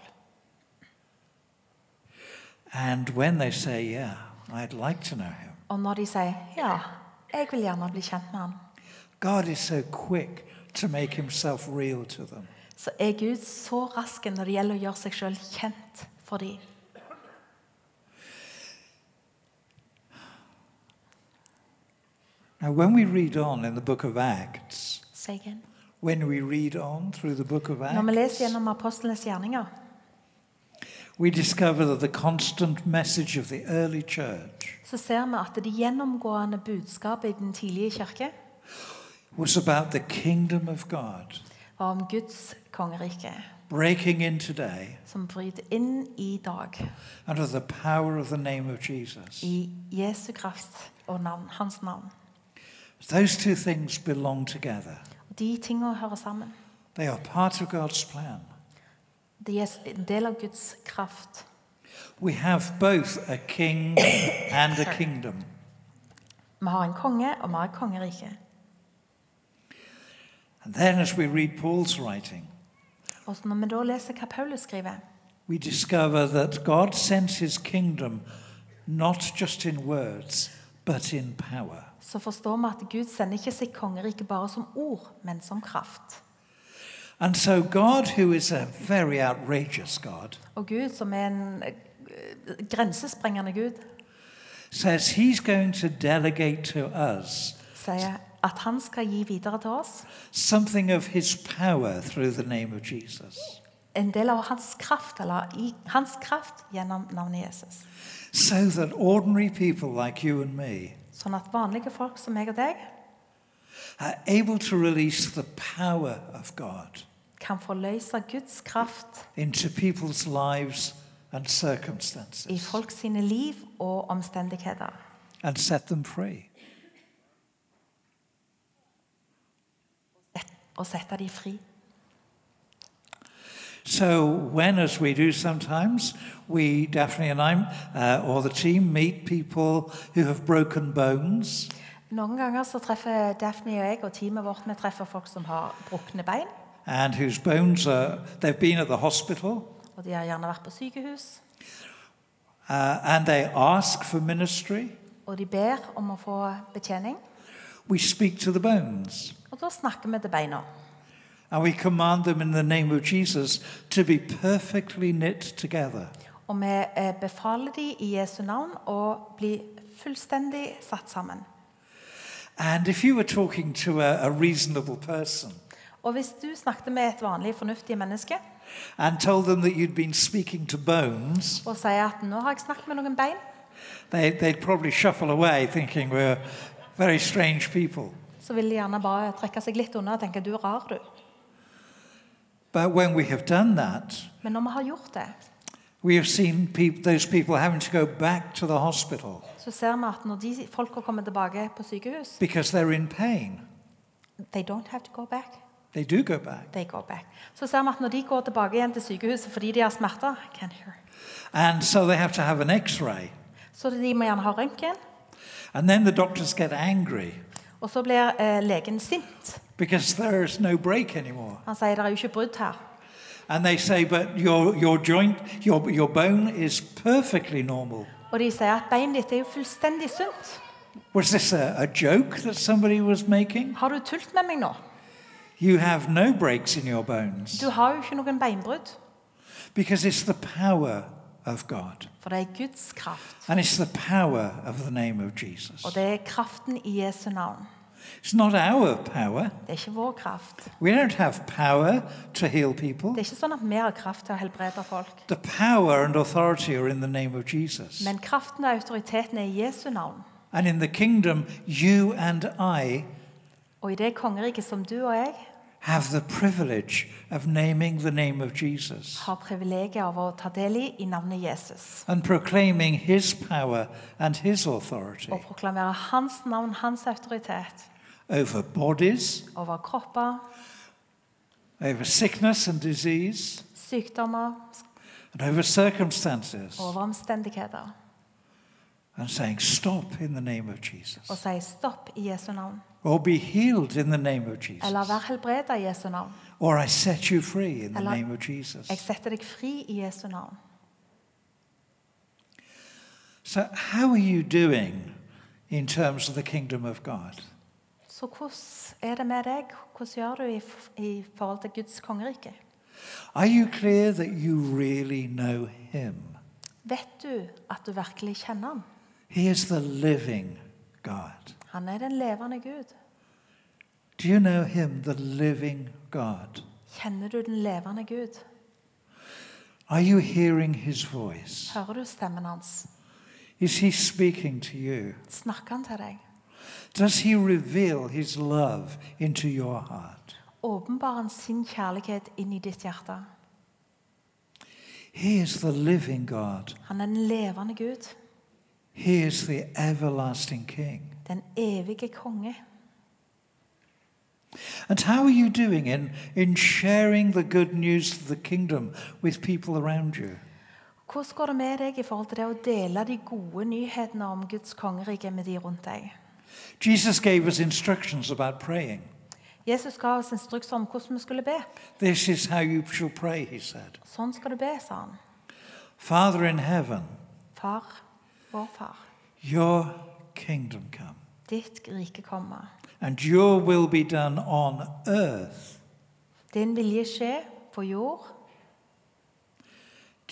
Yeah, like Og når de sier 'ja, jeg vil gjerne bli kjent med han', God is so quick to make himself real to them. så er Gud så rask når det gjelder å gjøre seg sjøl kjent for dem. Now, when we read on in the book of Acts, Say igjen. Når vi leser gjennom apostlenes gjerninger, we discover that the constant message of the early church så ser vi at det gjennomgående budskapet i den tidlige kirke was about the kingdom of God var om Guds kongerike. breaking in today som bryter inn i dag under the power of the name of Jesus. i Jesu kraft og navn, hans navn. Those two things belong together. De tingene hører sammen. They are part of God's plan. De er en del av Guds kraft. We have both a king and a kingdom. Vi har en konge, og vi har et kongerike. And then, as we read Paul's writing, Og når vi da leser hva Paulus skriver, we discover that God sends his kingdom not just in words, but in power. Så forstår vi at Gud sender ikke sitt kongerike bare som ord, men som kraft. So, God, God, Og Gud, som er en eh, grensesprengende Gud, says he's going to delegate to us sier at han skal gi videre til oss something of his power through the name of Jesus. en del av hans kraft, eller i hans kraft gjennom navnet Jesus. So that ordinary people like you and me Sånn at vanlige folk som meg og deg are able to release the power of God kan forløse Guds kraft into people's lives and i circumstances folk sine liv og omstendigheter. and set them free. Og sette dem fri. So, when, as we do sometimes, we, Daphne and I, uh, or the team, meet people who have broken bones, Noen ganger så treffer Daphne og jeg og teamet vårt vi treffer folk som har brukne bein. and whose bones are, they've been at the hospital, Og de har gjerne vært på sykehus. uh, and they ask for ministry, Og de ber om å få betjening. we speak to the bones. Og da snakker vi til beina. And we command them in the name of Jesus to be perfectly knit together. Og vi eh, befaler dem i Jesu navn å bli fullstendig satt sammen. And if you were talking to a, a reasonable person Og hvis du snakket med et vanlig fornuftig menneske and told them that you'd been speaking to bones, og sier at 'nå har jeg snakket med noen bein', they, they'd probably shuffle away thinking we're very strange people. så vil de gjerne bare trekke seg litt unna og tenke 'du er rar, du'. But when we have done that, Men når vi har gjort det, we have seen people, those people having to go back to the hospital så ser vi at når de folka kommer tilbake på sykehus because they're in pain. They don't have to go back. They do go back. They go back. Så ser vi at når de går tilbake igjen til sykehuset fordi de har smerter, I can't hear. And so they have to have an x ray. så de må gjerne ha røntgen, And then the doctors get angry og så blir eh, legen sint. because there is no break anymore. Han sier det er jo ikke brudd her. And they say, but your, your joint, your, your bone is perfectly normal. Og de sier at beinet ditt er jo fullstendig sunt. Was this a, a joke that somebody was making? Har du tult med meg nå? You have no breaks in your bones Du har jo ikke noen beinbrudd. because it's the power of God. For det er Guds kraft. And it's the power of the name of Jesus. Og det er kraften i Jesu navn. It's not our power. Det er ikke vår kraft. We don't have power to heal people. Det er ikke sånn at vi har kraft til å helbrede folk. The power and authority are in the name of Jesus. Men kraften og autoriteten er i Jesu navn. And in the kingdom, you and I Og i det kongeriket som du og jeg have the privilege of naming the name of Jesus har privilegiet av å ta del i i navnet Jesus. and proclaiming his power and his authority Og proklamere hans navn, hans autoritet over bodies, over kropper, over sickness and disease, sykdommer, and over circumstances, over omstendigheter. and saying, Stop in the name of Og Jesus, si stopp i Jesu navn. or be healed in the name of Eller Jesus, vær helbreda i Jesu navn. or I set you free in the Eller- name of Jesus. Jeg setter deg fri i Jesu navn. So, how are you doing in terms of the kingdom of God? Så hvordan er det med deg? Hvordan gjør du i, i forhold til Guds kongerike? Really? Vet du at du virkelig kjenner ham? He is the living God. Han er den levende Gud. Do you know Him, the living God? Kjenner du den levende Gud? Are you hearing His voice? Hører du stemmen hans? Is He speaking to you? Snakker han til deg? Does He reveal His love into your heart? Åpenbarer han sin kjærlighet inn i ditt hjerte? He is the living God. Han er den levende Gud. He is the everlasting King. Den evige konge. And how are you doing in, in sharing the good news of the kingdom with people around you? Hvordan går det med deg i forhold til det å dele de gode nyhetene om Guds kongerike med de rundt deg? Jesus gave us instructions about praying. Jesus ga oss instrukser om hvordan vi skulle be. This is how you shall pray, he said. Sånn skal du be, sa han. Father in heaven, Far, vår far, your kingdom come, ditt rike komme. and your will be done on earth Din vilje skje på jord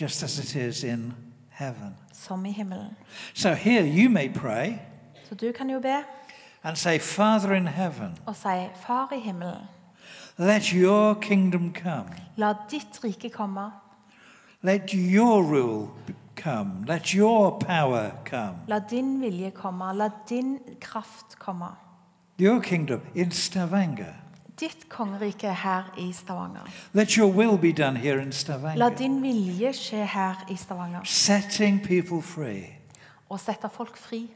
just as it is in heaven. som i himmelen. So here you may pray Så du kan jo be and say, Father in heaven, og si, Far i himmelen, let your kingdom come. la ditt rike komme. Let your rule come. Let your power come. La din vilje komme. La din kraft komme. Your kingdom in Stavanger. Ditt kongerike her i Stavanger. Let your will be done here in La din vilje skje her i Stavanger. Setting people free. Og sette folk fri.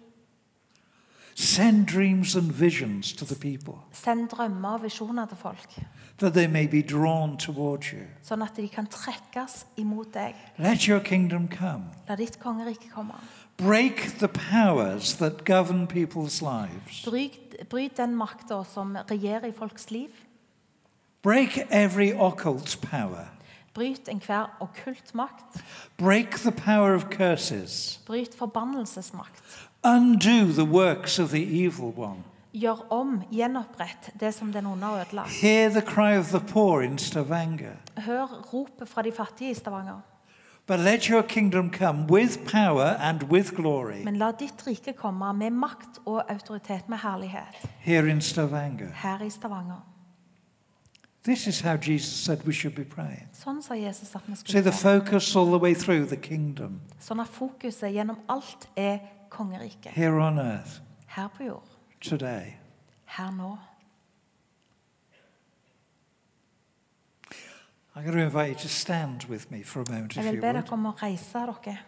Send dreams and visions to the people Send drømmer og visjoner til folk, that they may be drawn towards you. sånn at de kan trekkes imot deg. Let your kingdom come. La ditt kongerike komme. Break the powers that govern people's lives. Bryt, bryt den makta som regjerer i folks liv. Break every occult power. Bryt enhver okkult makt. Break the power of curses. Bryt forbannelsesmakt. Undo the works of the evil one. Gjør om, gjenopprett det som den onde har ødelagt. Hear the cry of the poor in Stavanger. Hør ropet fra de fattige i Stavanger. But let your kingdom come with power and with glory Men la ditt rike komme med makt og autoritet, med herlighet, here in Stavanger. her i Stavanger. This is how Jesus said we should be praying. Sånn sa Jesus at vi skulle the focus all the way through the kingdom Sånn at fokuset gjennom alt er kongeriket. here on earth Her på jord. today. Her nå. I'm going to invite you to stand with me for a moment, Jeg vil be dere om å reise dere.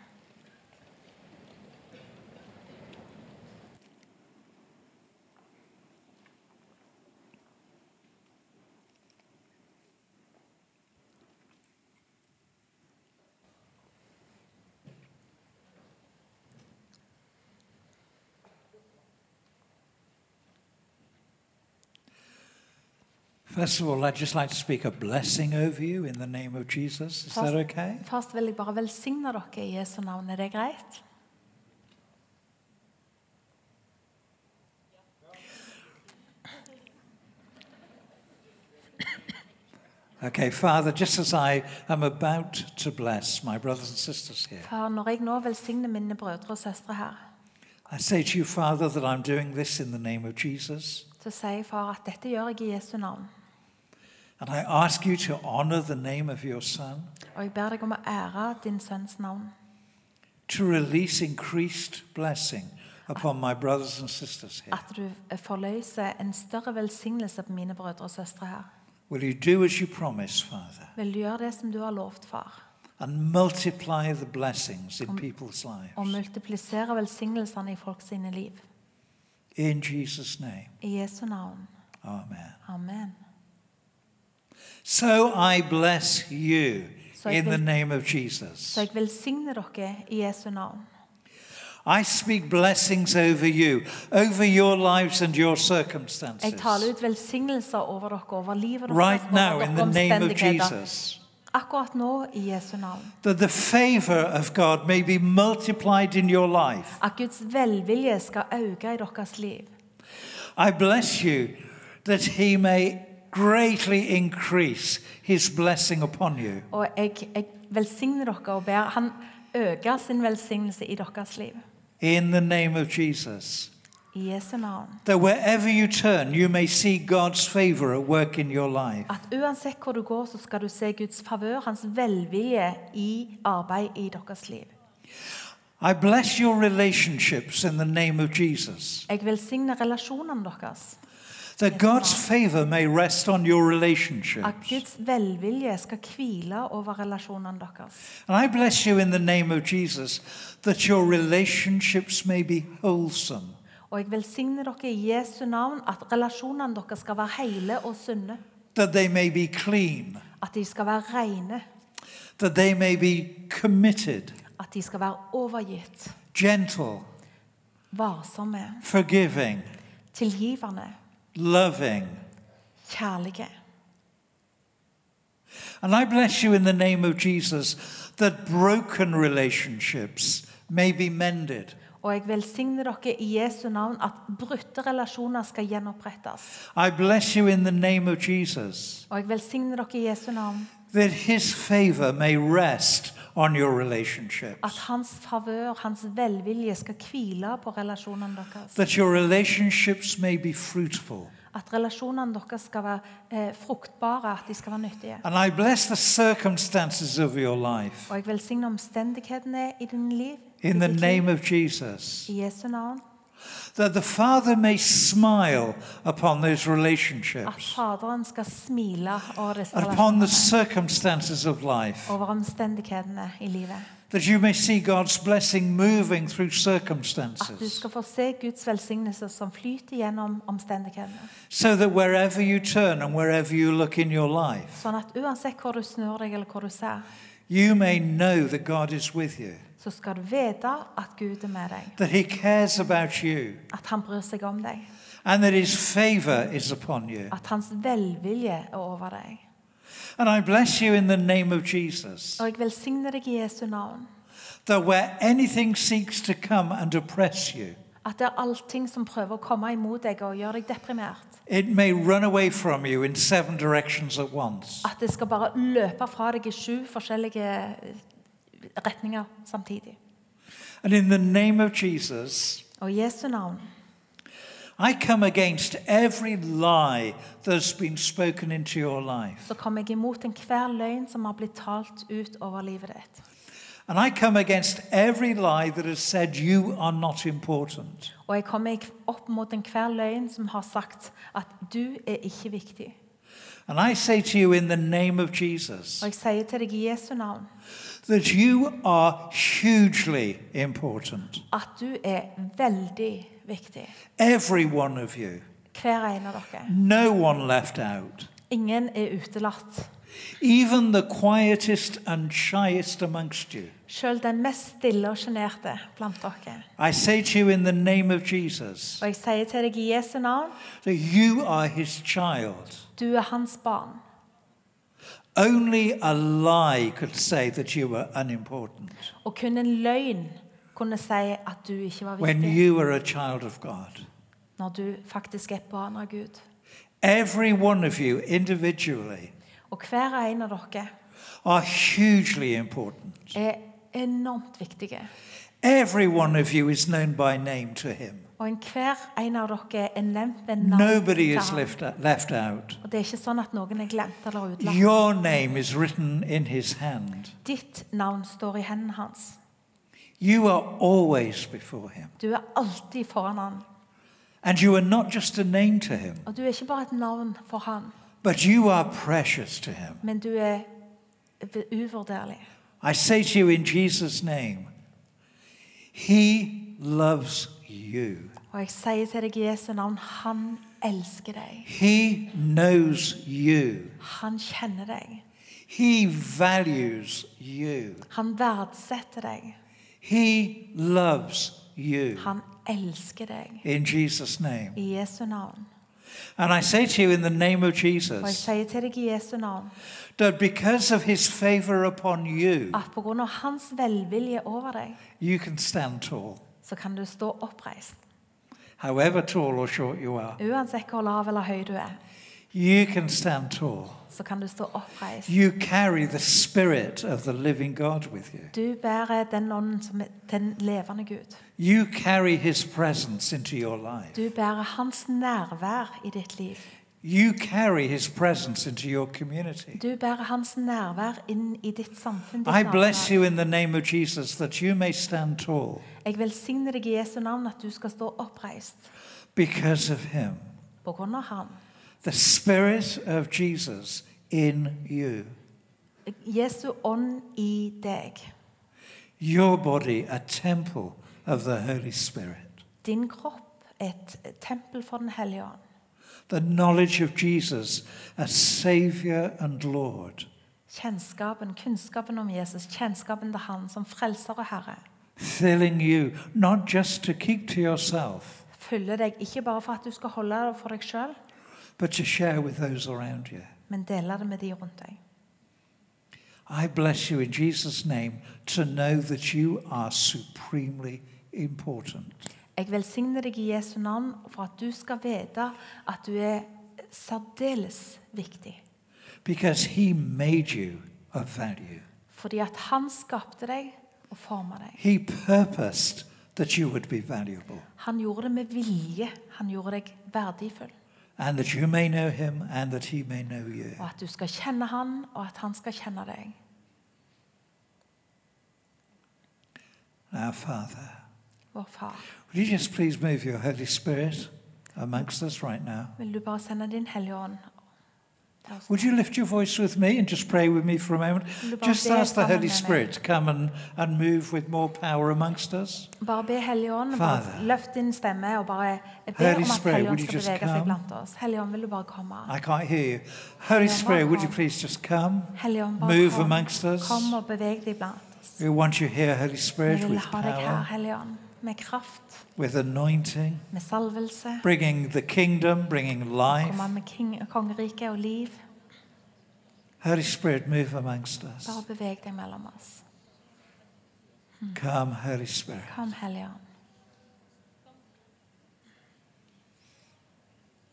First of all, I'd just like to speak a blessing over you in the name of Jesus. Is that okay? Først vil jeg bare velsigne dere i Jesu navn. Er det greit? Okay, Father, just as I am about to bless my brothers and sisters here, For når jeg nå velsigner mine brødre og søstre her, I say to you, Father, that I'm doing this in the name of Jesus. så sier far at dette gjør jeg i Jesu navn. And I ask you to honor the name of your Son, Og jeg ber deg om å ære din navn. to release increased blessing upon my brothers and sisters here. At du forløser en større velsignelse på mine brødre og søstre her. Will you do as you promise, Father, Vil du gjøre det som du har lovt, far? and multiply the blessings in people's Og lives? i folk sine liv. In Jesus' name, I Jesu navn. Amen. Amen. So I bless you in the name of Jesus. Så jeg velsigner dere i Jesu navn. I speak blessings over you, over your lives and your Jeg circumstances. taler ut velsignelser over dere, over livet deres, Right now, in the name of. Jesus. Akkurat nå i Jesu navn. That the favor of God may be multiplied in your life. At Guds velvilje skal øke i deres liv. I bless you that He may greatly increase His blessing upon you. Og jeg, jeg velsigner dere og ber Han øker sin velsignelse i deres liv. In the name of Jesus. I Jesu navn. That wherever you turn, you may see God's favor at work in your life. At uansett hvor du går, så skal du se Guds favør, hans velvilje i arbeid i deres liv. I bless your relationships in the name of Jesus. Jeg velsigner relasjonene deres. That God's favor may rest on your At relationships. Guds velvilje skal hvile over relasjonene deres. And I bless you in the name of Jesus that your relationships may be wholesome. Og jeg velsigner dere i Jesu navn at relasjonene deres skal være hele og sunne. that they may be clean, At de skal være rene. that they may be committed, At de skal være overgitt. gentle, Varsomme. forgiving, Tilgivende. Loving. And I bless you in the name of Jesus that broken relationships may be mended. Og jeg velsigner dere i Jesu navn at brutte relasjoner skal gjenopprettes. I bless you in the name of Jesus Og jeg velsigner dere i Jesu navn that his favor may rest on your relationships, at hans favør, hans velvilje skal hvile på relasjonene deres. that your relationships may be fruitful. At relasjonene deres skal være eh, fruktbare, at de skal være nyttige. And I bless the circumstances of your life Og jeg velsigner omstendighetene i din liv. in the name of Jesus. I Jesu navn. That the Father may smile upon those At relationships, Faderen skal smile over disse upon the relasjonene. circumstances of life, Over omstendighetene i livet. that you may see God's blessing moving through At du circumstances, skal få se Guds velsignelse som flyter gjennom omstendighetene. so that wherever you turn and wherever you look in your life, Sånn at uansett hvor du snur deg eller hvor du ser, you may know that God is with you, så skal du vite at Gud er med deg. that He cares about you, At han bryr seg om deg. and that His favor is upon you. At hans velvilje er over deg. And I bless you in the name of Jesus, Og jeg velsigner deg i Jesu navn. that where anything seeks to come and oppress you, At det er allting som prøver å komme imot deg og gjøre deg deprimert. It may run away from you in seven directions at once. At det skal bare løpe fra deg i sju forskjellige eh, retninger samtidig. And in the name of Jesus, Og i Jesu navn I come against every lie that's been spoken into your life. så kommer jeg imot enhver løgn som har blitt talt ut over livet ditt. And I come against every lie that has said you are not important. Og jeg kommer opp mot enhver løgn som har sagt at du er ikke viktig. And I say to you in the name of Jesus Og jeg sier til deg i Jesu navn that you are hugely important. at du er veldig viktig. Every one of you. Hver en av dere. No one left out. Ingen er utelatt. Even the quietest and shyest amongst you. Selv den mest stille og sjenerte blant dere. I say to you in the name of Jesus Og jeg sier til deg i Jesu navn that you are his child. du er hans barn. Only a lie could say that you were unimportant Og kun en løgn kunne si at du ikke var when viktig you were a child of God. når du faktisk er et barn av Gud. Every one of you individually Og hver en av dere are hugely important. er enormt viktige. Every one of you is known by name to him. Og enhver en av dere er nevnt ved navn. Nobody is left, left out. Og det er ikke sånn at noen er glemt eller utelatt. Your name is written in his hand. Ditt navn står i hendene hans. You are always before him. Du er alltid foran han. And you are not just a name to him, Og du er ikke bare et navn for han, but you are precious to him. men du er uvurderlig. I say to you in Jesus' name, he loves you. Og jeg sier til deg i Jesu navn, han elsker deg. He knows you. Han kjenner deg. He values you. Han verdsetter deg. He loves you. Han elsker deg. In Jesus' name. I Jesu navn. And I say to you in the name of Og jeg Jesus sier til deg i Jesu navn that because of his favor upon you, at på grunn av hans velvilje over deg, you can stand tall, så kan du stå oppreist. however tall or short you are. Uansett hvor lav eller høy du er, You can stand tall. så kan du stå oppreist. You carry the spirit of the living God with you. Du bærer den ånden som er den levende Gud. You carry his presence into your life. Du bærer hans nærvær i ditt liv. You carry his presence into your community. Du bærer hans nærvær inn i ditt samfunn. Ditt I bless you in the name of Jesus that you may stand tall Jeg velsigner deg i Jesu navn at du skal stå oppreist because of him. på grunn av han. The Spirit of Jesus in you. Jesu ånd i deg. Your body a temple of the Holy Spirit. Din kropp et tempel for Den hellige ånd. The knowledge of Jesus as Savior and Lord. Kjennskapen, kunnskapen om Jesus, kjennskapen til Han som frelser og Herre, filling you not just to keep to yourself, fyller deg ikke bare for at du skal holde det for deg sjøl, but to share with those around you. men dele det med de rundt deg. I bless you in Jesus' name to know that you are supremely important. Jeg velsigner deg i Jesu navn for at du skal vite at du er særdeles viktig. Because he made you of value. Fordi at han skapte deg og forma deg. He purposed that you would be valuable Han gjorde det med vilje. Han gjorde deg verdifull. and that you may know him and that he may know you. Og at du skal kjenne han, og at han skal kjenne deg. Our Father, Vår far. would you just please move your Holy Spirit amongst us right now? Vil du bare sende din Hellige Ånd? Would you lift your voice with me and just pray with me for a moment? Vil du bare Just ask the Holy? Spirit to come and, and move with more power amongst us. Bare be Hellige Ånd. Father. Løft din stemme og bare be Holy Spirit, would you just come? blant oss. Hellige Ånd, vil du bare komme? I can't hear you. Holy Spirit, would you please just come? Hellige Ånd, bare Move amongst us. Kom og beveg deg blant. We want you here, Holy Spirit, with ha deg her, power, med kraft, with anointing, med salvelse. bringing the kingdom, bringing life. Komme med king, kongeriket og liv. Holy Spirit, move amongst us. Bare beveg deg mellom oss. Hmm. Come, Holy Spirit. Kom, Hellige Ånd.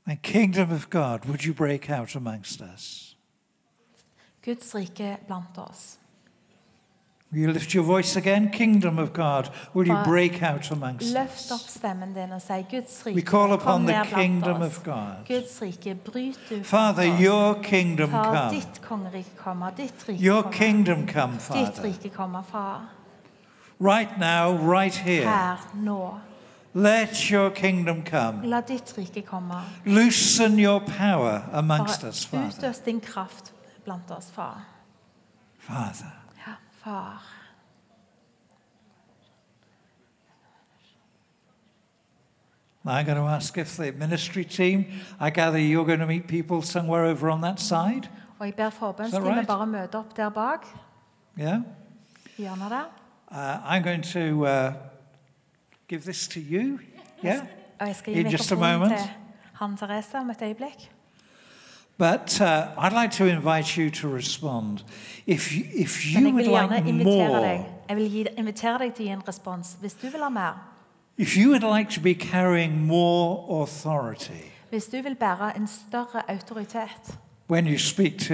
And kingdom of God, would you break out amongst us? Guds rike blant oss. Will you lift your voice again? Kingdom of God, will you break out amongst Løft opp us? stemmen din og si Guds We call upon the kingdom of God. Guds rike, bryt Father, your kingdom come. ditt kongerike kommer, ditt rike Your kommer. kingdom come, Ditt Father. rike kommer, far. Right now, right here. Her, nå. Let your kingdom come. La ditt rike komme. Loosen your power amongst us, Father. utøs din kraft blant oss, far. Father. Far. I'm going to ask if the ministry team, I gather you're going to meet people somewhere over on that side. Og jeg ber Is that forbønnsteamet right? bare møte opp der bak. Yeah? i Hjørnet der. Uh, I'm going to uh, give this to you. Yeah? Og jeg skal gi In just a moment. han Therese om et øyeblikk. But uh, I'd like to invite you to respond. If you, if you would like invitere deg. Jeg vil invitere deg til å gi en respons. Hvis du vil ha mer, if you would like to be carrying more authority hvis du vil bære en større autoritet when you speak to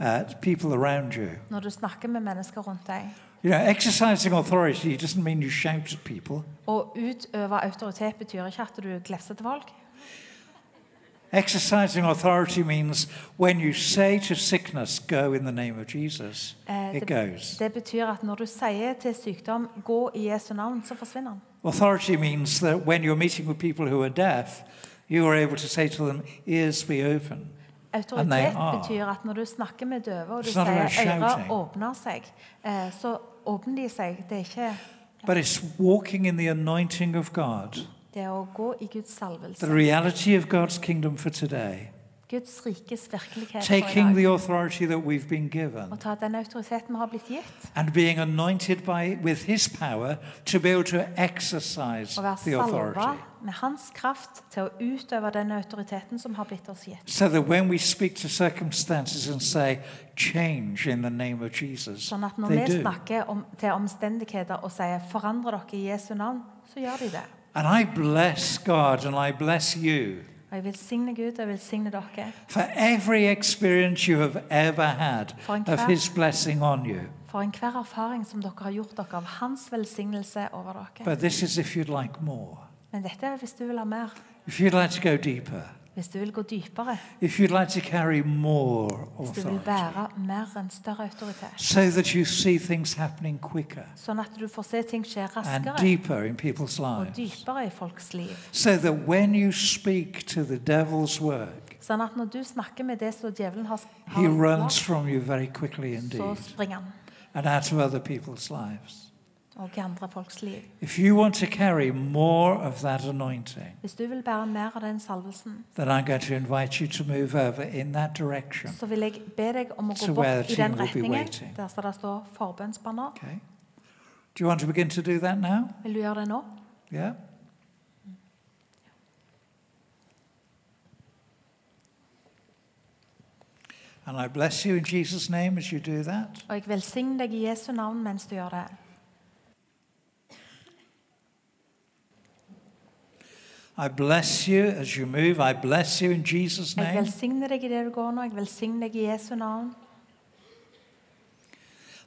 uh, people around you, når du snakker med mennesker rundt deg, you know, exercising authority doesn't mean you shout at people. og utøve autoritet betyr ikke at du glefser til folk. Exercising authority means when you say to sickness, go in the name of Jesus, Eh, it det, goes. det betyr at når du sier til sykdom 'gå i Jesu navn', så forsvinner den. Authority means that when you're meeting with people who are deaf, you are able to say to them, ears be open. And they Autoritet are. betyr at når du snakker med døve, og du It's not about sier shouting. åpner seg, eh, så åpner de seg. Det er ikke But it's walking in the anointing of God, det å gå i Guds the reality of God's kingdom for today, Guds rikes virkelighet taking the authority that we've been given Og ta den autoriteten vi har blitt gitt, and being anointed by with his power to be able to exercise the authority. med hans kraft til å utøve den autoriteten som har blitt oss gitt. So that when we speak to circumstances and say, change in the name of Jesus, Sånn at når vi snakker om, til omstendigheter og sier 'forandre dere i Jesu navn', så gjør de det. And I bless God and I bless you Og jeg velsigner Gud og jeg velsigner dere for every experience you have ever had en of his blessing on you. for enhver erfaring som dere har gjort dere av hans velsignelse over dere. But this is if you'd like more. Men dette er hvis du vil ha mer. If you'd like to go deeper, Hvis du vil gå dypere, if you'd like to carry more hvis du vil authority, være mer enn større autoritet, so that you see things happening quicker sånn at du får se ting skje and raskere. deeper in people's og lives, dypere i folks liv. so that when you speak to the devil's work, Sånn at når du snakker med det som djevelen har, he har runs lagd, from you very quickly så indeed springer han. and out of other people's lives. Og i andre folks liv. If you want to carry more of that anointing, Hvis du vil bære mer av den salvelsen, then I'm going to invite you to move over in that direction. så vil jeg be deg om å So gå where bort the i team den will be retningen waiting. der står det står forbønnsbanner. Okay? Do you want to begin to do that now? Vil du gjøre det nå? Yeah? And I bless you in Jesus' name as you do that. Og jeg velsigner deg i Jesu navn mens du gjør det. I bless you as you move. I bless you in Jesus' Jeg name. velsigner deg i det du går nå. Jeg velsigner deg i Jesu navn.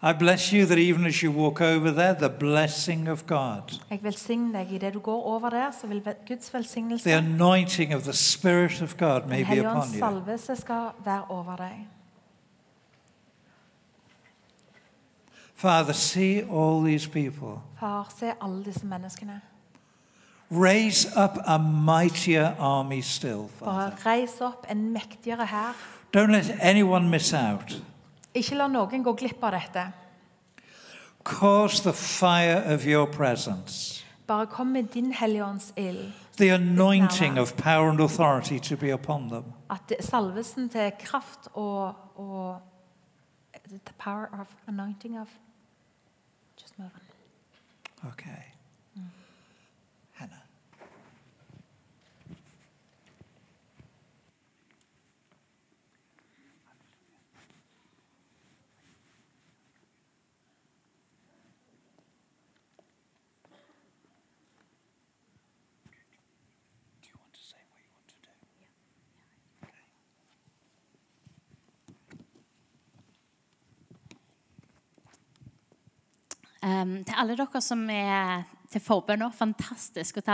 I bless you that even as you walk over there, the blessing of God, Jeg velsigner deg i det du går over der, så vil Guds velsignelse, the anointing of the Spirit of God may Den be hellige upon ånds you. salvelse skal være over deg. Father, see all these people. Far, se alle disse menneskene. Raise up a mightier army still, Father. reis opp en mektigere hær. Don't let anyone miss out. Ikke la noen gå glipp av dette. Cause the fire of your presence, Bare kom med din helligånds ild. the anointing of power and authority to be upon them. At det- salvelsen til kraft og, og The power of anointing of Just move on. Okay. Um, til alle dere som er til forbønn nå, fantastisk. Og til alle